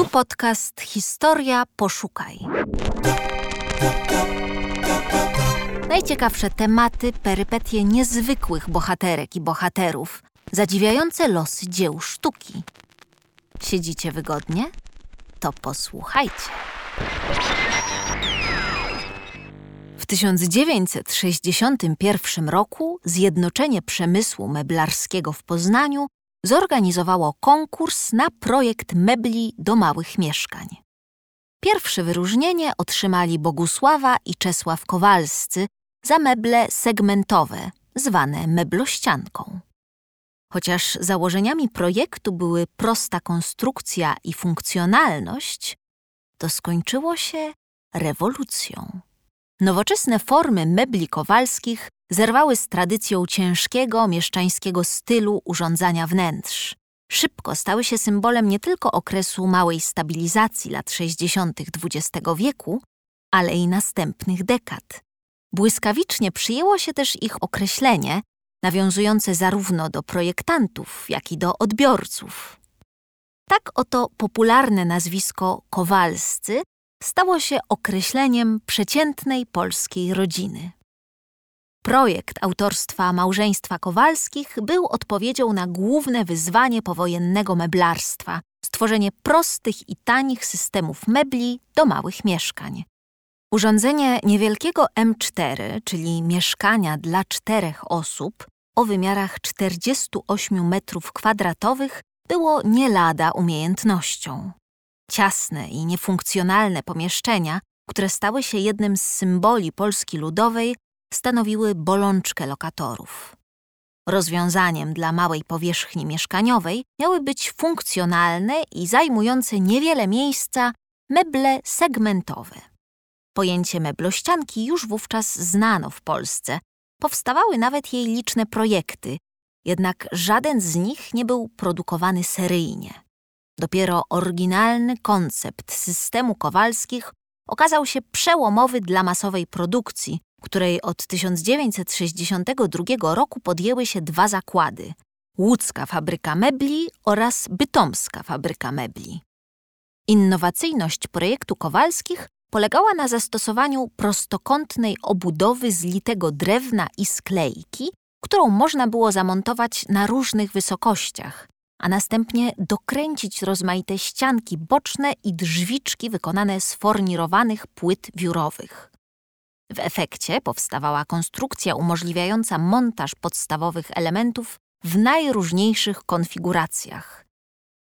Tu podcast Historia Poszukaj. Najciekawsze tematy, perypetie niezwykłych bohaterek i bohaterów, zadziwiające losy dzieł sztuki. Siedzicie wygodnie? To posłuchajcie. W 1961 roku Zjednoczenie Przemysłu Meblarskiego w Poznaniu zorganizowało konkurs na projekt mebli do małych mieszkań. Pierwsze wyróżnienie otrzymali Bogusława i Czesław Kowalscy za meble segmentowe, zwane meblościanką. Chociaż założeniami projektu były prosta konstrukcja i funkcjonalność, to skończyło się rewolucją. Nowoczesne formy mebli kowalskich zerwały z tradycją ciężkiego mieszczańskiego stylu urządzania wnętrz. Szybko stały się symbolem nie tylko okresu małej stabilizacji lat 60. XX wieku, ale i następnych dekad. Błyskawicznie przyjęło się też ich określenie, nawiązujące zarówno do projektantów, jak i do odbiorców. Tak oto popularne nazwisko Kowalscy stało się określeniem przeciętnej polskiej rodziny. Projekt autorstwa małżeństwa Kowalskich był odpowiedzią na główne wyzwanie powojennego meblarstwa stworzenie prostych i tanich systemów mebli do małych mieszkań. Urządzenie niewielkiego M4, czyli mieszkania dla czterech osób, o wymiarach 48 metrów kwadratowych, było nie lada umiejętnością. Ciasne i niefunkcjonalne pomieszczenia, które stały się jednym z symboli Polski Ludowej, stanowiły bolączkę lokatorów. Rozwiązaniem dla małej powierzchni mieszkaniowej miały być funkcjonalne i zajmujące niewiele miejsca meble segmentowe. Pojęcie meblościanki już wówczas znano w Polsce. Powstawały nawet jej liczne projekty, jednak żaden z nich nie był produkowany seryjnie. Dopiero oryginalny koncept systemu Kowalskich okazał się przełomowy dla masowej produkcji, której od 1962 roku podjęły się dwa zakłady: Łódzka Fabryka Mebli oraz Bytomska Fabryka Mebli. Innowacyjność projektu Kowalskich polegała na zastosowaniu prostokątnej obudowy z litego drewna i sklejki, którą można było zamontować na różnych wysokościach, a następnie dokręcić rozmaite ścianki boczne i drzwiczki wykonane z fornirowanych płyt wiórowych. W efekcie powstawała konstrukcja umożliwiająca montaż podstawowych elementów w najróżniejszych konfiguracjach.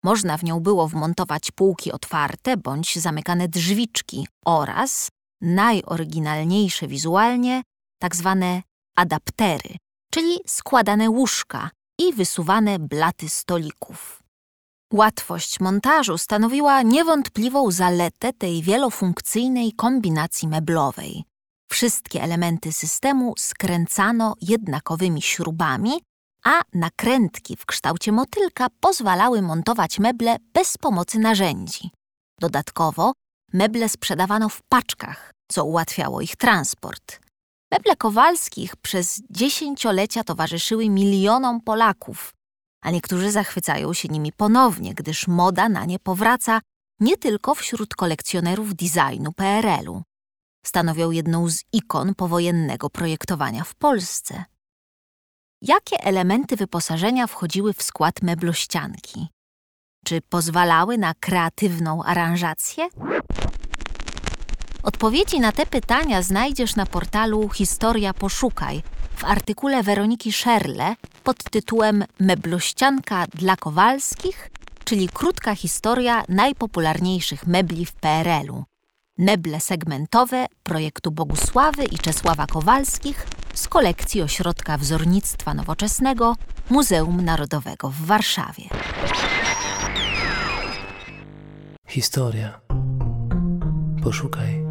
Można w nią było wmontować półki otwarte bądź zamykane drzwiczki oraz, najoryginalniejsze wizualnie, tak zwane adaptery, czyli składane łóżka i wysuwane blaty stolików. Łatwość montażu stanowiła niewątpliwą zaletę tej wielofunkcyjnej kombinacji meblowej. Wszystkie elementy systemu skręcano jednakowymi śrubami, a nakrętki w kształcie motylka pozwalały montować meble bez pomocy narzędzi. Dodatkowo meble sprzedawano w paczkach, co ułatwiało ich transport. Meble Kowalskich przez dziesięciolecia towarzyszyły milionom Polaków, a niektórzy zachwycają się nimi ponownie, gdyż moda na nie powraca nie tylko wśród kolekcjonerów designu PRL-u. Stanowią jedną z ikon powojennego projektowania w Polsce. Jakie elementy wyposażenia wchodziły w skład meblościanki? Czy pozwalały na kreatywną aranżację? Odpowiedzi na te pytania znajdziesz na portalu Historia Poszukaj w artykule Weroniki Szerle pod tytułem Meblościanka dla Kowalskich, czyli krótka historia najpopularniejszych mebli w PRL-u. Meble segmentowe projektu Bogusławy i Czesława Kowalskich z kolekcji Ośrodka Wzornictwa Nowoczesnego Muzeum Narodowego w Warszawie. Historia. Poszukaj.